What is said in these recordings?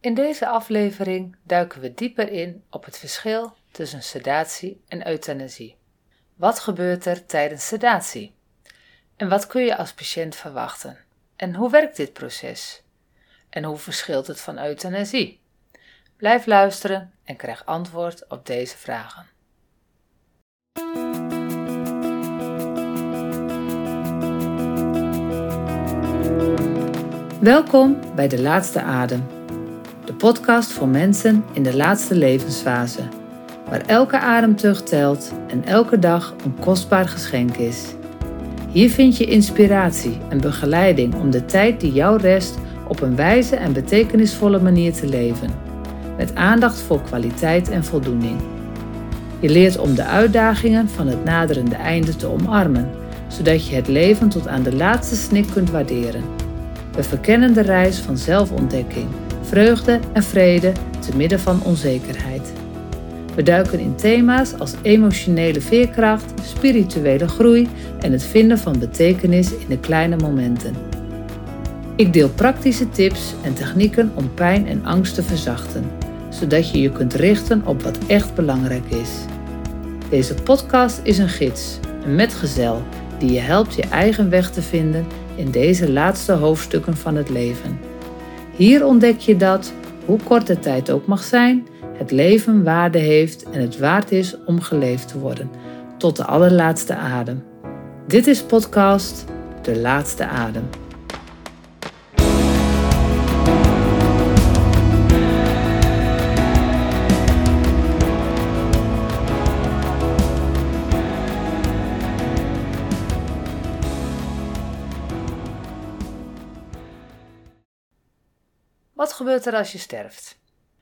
In deze aflevering duiken we dieper in op het verschil tussen sedatie en euthanasie. Wat gebeurt er tijdens sedatie? En wat kun je als patiënt verwachten? En hoe werkt dit proces? En hoe verschilt het van euthanasie? Blijf luisteren en krijg antwoord op deze vragen. Welkom bij De Laatste Adem, de podcast voor mensen in de laatste levensfase, waar elke ademteug telt en elke dag een kostbaar geschenk is. Hier vind je inspiratie en begeleiding om de tijd die jou rest op een wijze en betekenisvolle manier te leven, met aandacht voor kwaliteit en voldoening. Je leert om de uitdagingen van het naderende einde te omarmen, zodat je het leven tot aan de laatste snik kunt waarderen. We verkennen de reis van zelfontdekking, vreugde en vrede te midden van onzekerheid. We duiken in thema's als emotionele veerkracht, spirituele groei en het vinden van betekenis in de kleine momenten. Ik deel praktische tips en technieken om pijn en angst te verzachten, zodat je je kunt richten op wat echt belangrijk is. Deze podcast is een gids, een metgezel, die je helpt je eigen weg te vinden in deze laatste hoofdstukken van het leven. Hier ontdek je dat, hoe kort de tijd ook mag zijn, het leven waarde heeft en het waard is om geleefd te worden, tot de allerlaatste adem. Dit is podcast De Laatste Adem. Gebeurt er als je sterft?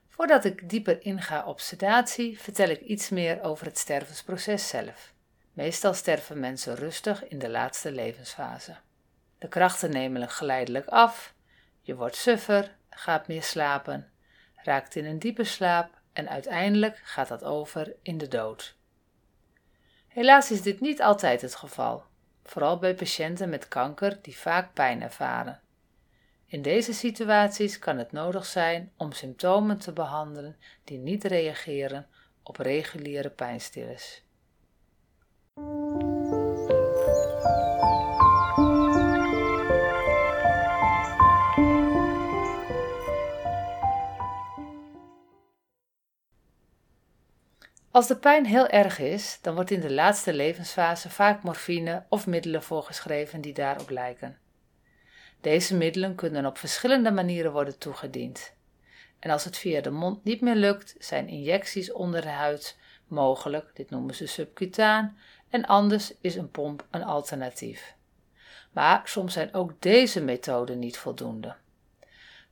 Voordat ik dieper inga op sedatie, vertel ik iets meer over het stervensproces zelf. Meestal sterven mensen rustig in de laatste levensfase. De krachten nemen geleidelijk af, je wordt suffer, gaat meer slapen, raakt in een diepe slaap en uiteindelijk gaat dat over in de dood. Helaas is dit niet altijd het geval, vooral bij patiënten met kanker die vaak pijn ervaren. In deze situaties kan het nodig zijn om symptomen te behandelen die niet reageren op reguliere pijnstillers. Als de pijn heel erg is, dan wordt in de laatste levensfase vaak morfine of middelen voorgeschreven die daarop lijken. Deze middelen kunnen op verschillende manieren worden toegediend. En als het via de mond niet meer lukt, zijn injecties onder de huid mogelijk, dit noemen ze subcutaan, en anders is een pomp een alternatief. Maar soms zijn ook deze methoden niet voldoende.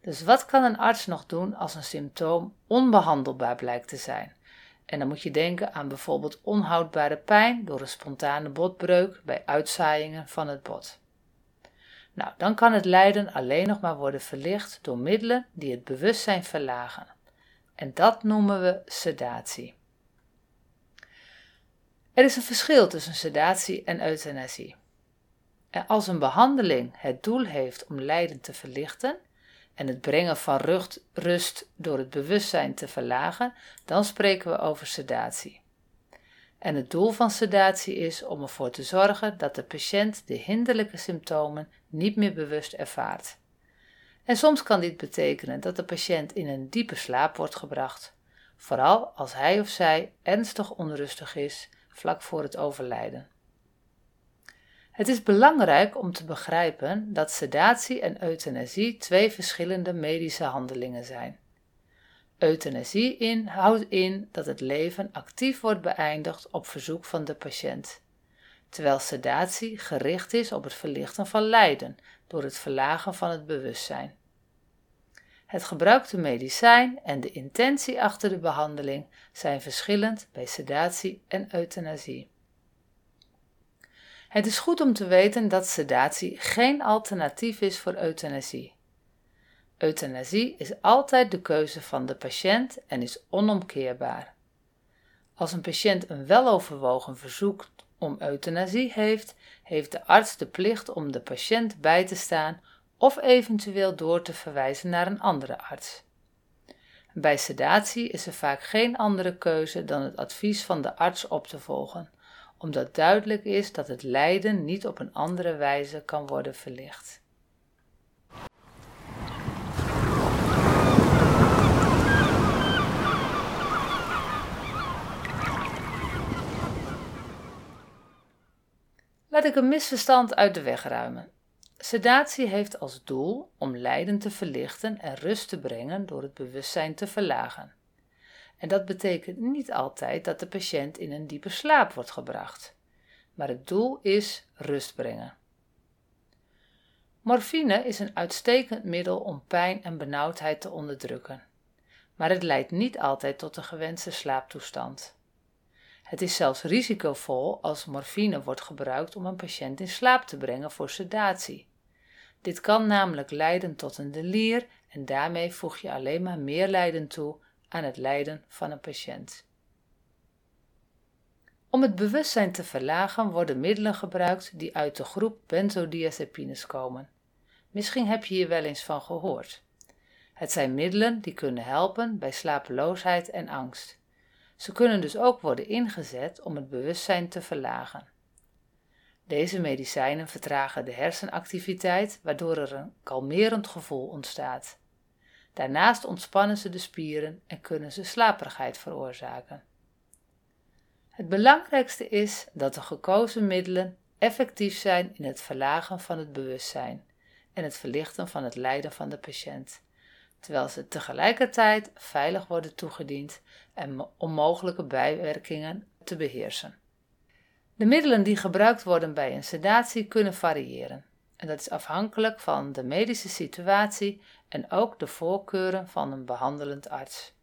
Dus wat kan een arts nog doen als een symptoom onbehandelbaar blijkt te zijn? En dan moet je denken aan bijvoorbeeld onhoudbare pijn door een spontane botbreuk bij uitzaaiingen van het bot. Nou, dan kan het lijden alleen nog maar worden verlicht door middelen die het bewustzijn verlagen. En dat noemen we sedatie. Er is een verschil tussen sedatie en euthanasie. En als een behandeling het doel heeft om lijden te verlichten en het brengen van rust door het bewustzijn te verlagen, dan spreken we over sedatie. En het doel van sedatie is om ervoor te zorgen dat de patiënt de hinderlijke symptomen niet meer bewust ervaart. En soms kan dit betekenen dat de patiënt in een diepe slaap wordt gebracht, vooral als hij of zij ernstig onrustig is vlak voor het overlijden. Het is belangrijk om te begrijpen dat sedatie en euthanasie twee verschillende medische handelingen zijn. Euthanasie houdt in dat het leven actief wordt beëindigd op verzoek van de patiënt, terwijl sedatie gericht is op het verlichten van lijden door het verlagen van het bewustzijn. Het gebruikte medicijn en de intentie achter de behandeling zijn verschillend bij sedatie en euthanasie. Het is goed om te weten dat sedatie geen alternatief is voor euthanasie. Euthanasie is altijd de keuze van de patiënt en is onomkeerbaar. Als een patiënt een weloverwogen verzoek om euthanasie heeft, heeft de arts de plicht om de patiënt bij te staan of eventueel door te verwijzen naar een andere arts. Bij sedatie is er vaak geen andere keuze dan het advies van de arts op te volgen, omdat duidelijk is dat het lijden niet op een andere wijze kan worden verlicht. Laat ik een misverstand uit de weg ruimen. Sedatie heeft als doel om lijden te verlichten en rust te brengen door het bewustzijn te verlagen. En dat betekent niet altijd dat de patiënt in een diepe slaap wordt gebracht, maar het doel is rust brengen. Morfine is een uitstekend middel om pijn en benauwdheid te onderdrukken, maar het leidt niet altijd tot de gewenste slaaptoestand. Het is zelfs risicovol als morfine wordt gebruikt om een patiënt in slaap te brengen voor sedatie. Dit kan namelijk leiden tot een delier en daarmee voeg je alleen maar meer lijden toe aan het lijden van een patiënt. Om het bewustzijn te verlagen worden middelen gebruikt die uit de groep benzodiazepines komen. Misschien heb je hier wel eens van gehoord. Het zijn middelen die kunnen helpen bij slapeloosheid en angst. Ze kunnen dus ook worden ingezet om het bewustzijn te verlagen. Deze medicijnen vertragen de hersenactiviteit, waardoor er een kalmerend gevoel ontstaat. Daarnaast ontspannen ze de spieren en kunnen ze slaperigheid veroorzaken. Het belangrijkste is dat de gekozen middelen effectief zijn in het verlagen van het bewustzijn en het verlichten van het lijden van de patiënt terwijl ze tegelijkertijd veilig worden toegediend en om mogelijke bijwerkingen te beheersen. De middelen die gebruikt worden bij een sedatie kunnen variëren. En dat is afhankelijk van de medische situatie en ook de voorkeuren van een behandelend arts.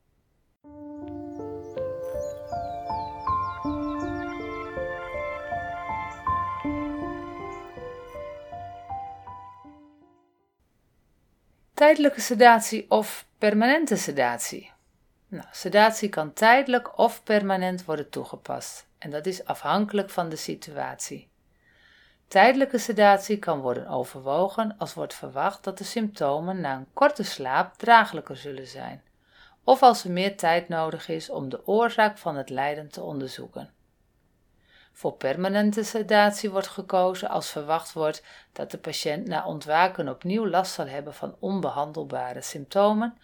Tijdelijke sedatie of permanente sedatie. Nou, sedatie kan tijdelijk of permanent worden toegepast en dat is afhankelijk van de situatie. Tijdelijke sedatie kan worden overwogen als wordt verwacht dat de symptomen na een korte slaap draaglijker zullen zijn, of als er meer tijd nodig is om de oorzaak van het lijden te onderzoeken. Voor permanente sedatie wordt gekozen als verwacht wordt dat de patiënt na ontwaken opnieuw last zal hebben van onbehandelbare symptomen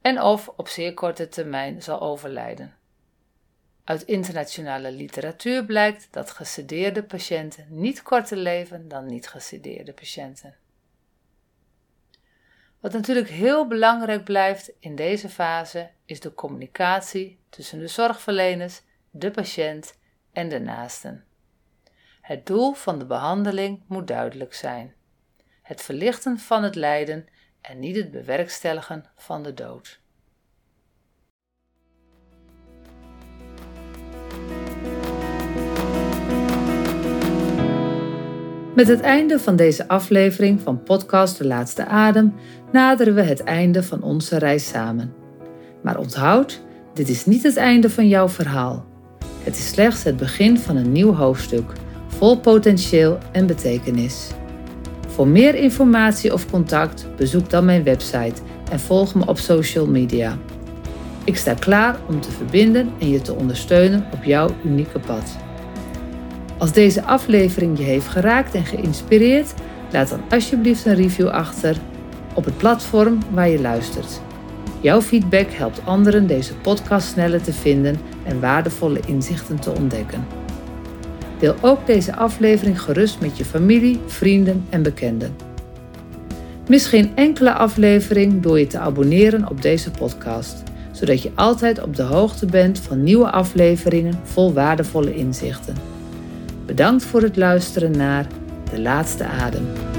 en of op zeer korte termijn zal overlijden. Uit internationale literatuur blijkt dat gesedeerde patiënten niet korter leven dan niet gesedeerde patiënten. Wat natuurlijk heel belangrijk blijft in deze fase is de communicatie tussen de zorgverleners, de patiënt en de naasten. Het doel van de behandeling moet duidelijk zijn: het verlichten van het lijden en niet het bewerkstelligen van de dood. Met het einde van deze aflevering van podcast De Laatste Adem naderen we het einde van onze reis samen. Maar onthoud, dit is niet het einde van jouw verhaal. Het is slechts het begin van een nieuw hoofdstuk, vol potentieel en betekenis. Voor meer informatie of contact bezoek dan mijn website en volg me op social media. Ik sta klaar om te verbinden en je te ondersteunen op jouw unieke pad. Als deze aflevering je heeft geraakt en geïnspireerd, laat dan alsjeblieft een review achter op het platform waar je luistert. Jouw feedback helpt anderen deze podcast sneller te vinden en waardevolle inzichten te ontdekken. Deel ook deze aflevering gerust met je familie, vrienden en bekenden. Mis geen enkele aflevering door je te abonneren op deze podcast, zodat je altijd op de hoogte bent van nieuwe afleveringen vol waardevolle inzichten. Bedankt voor het luisteren naar De Laatste Adem.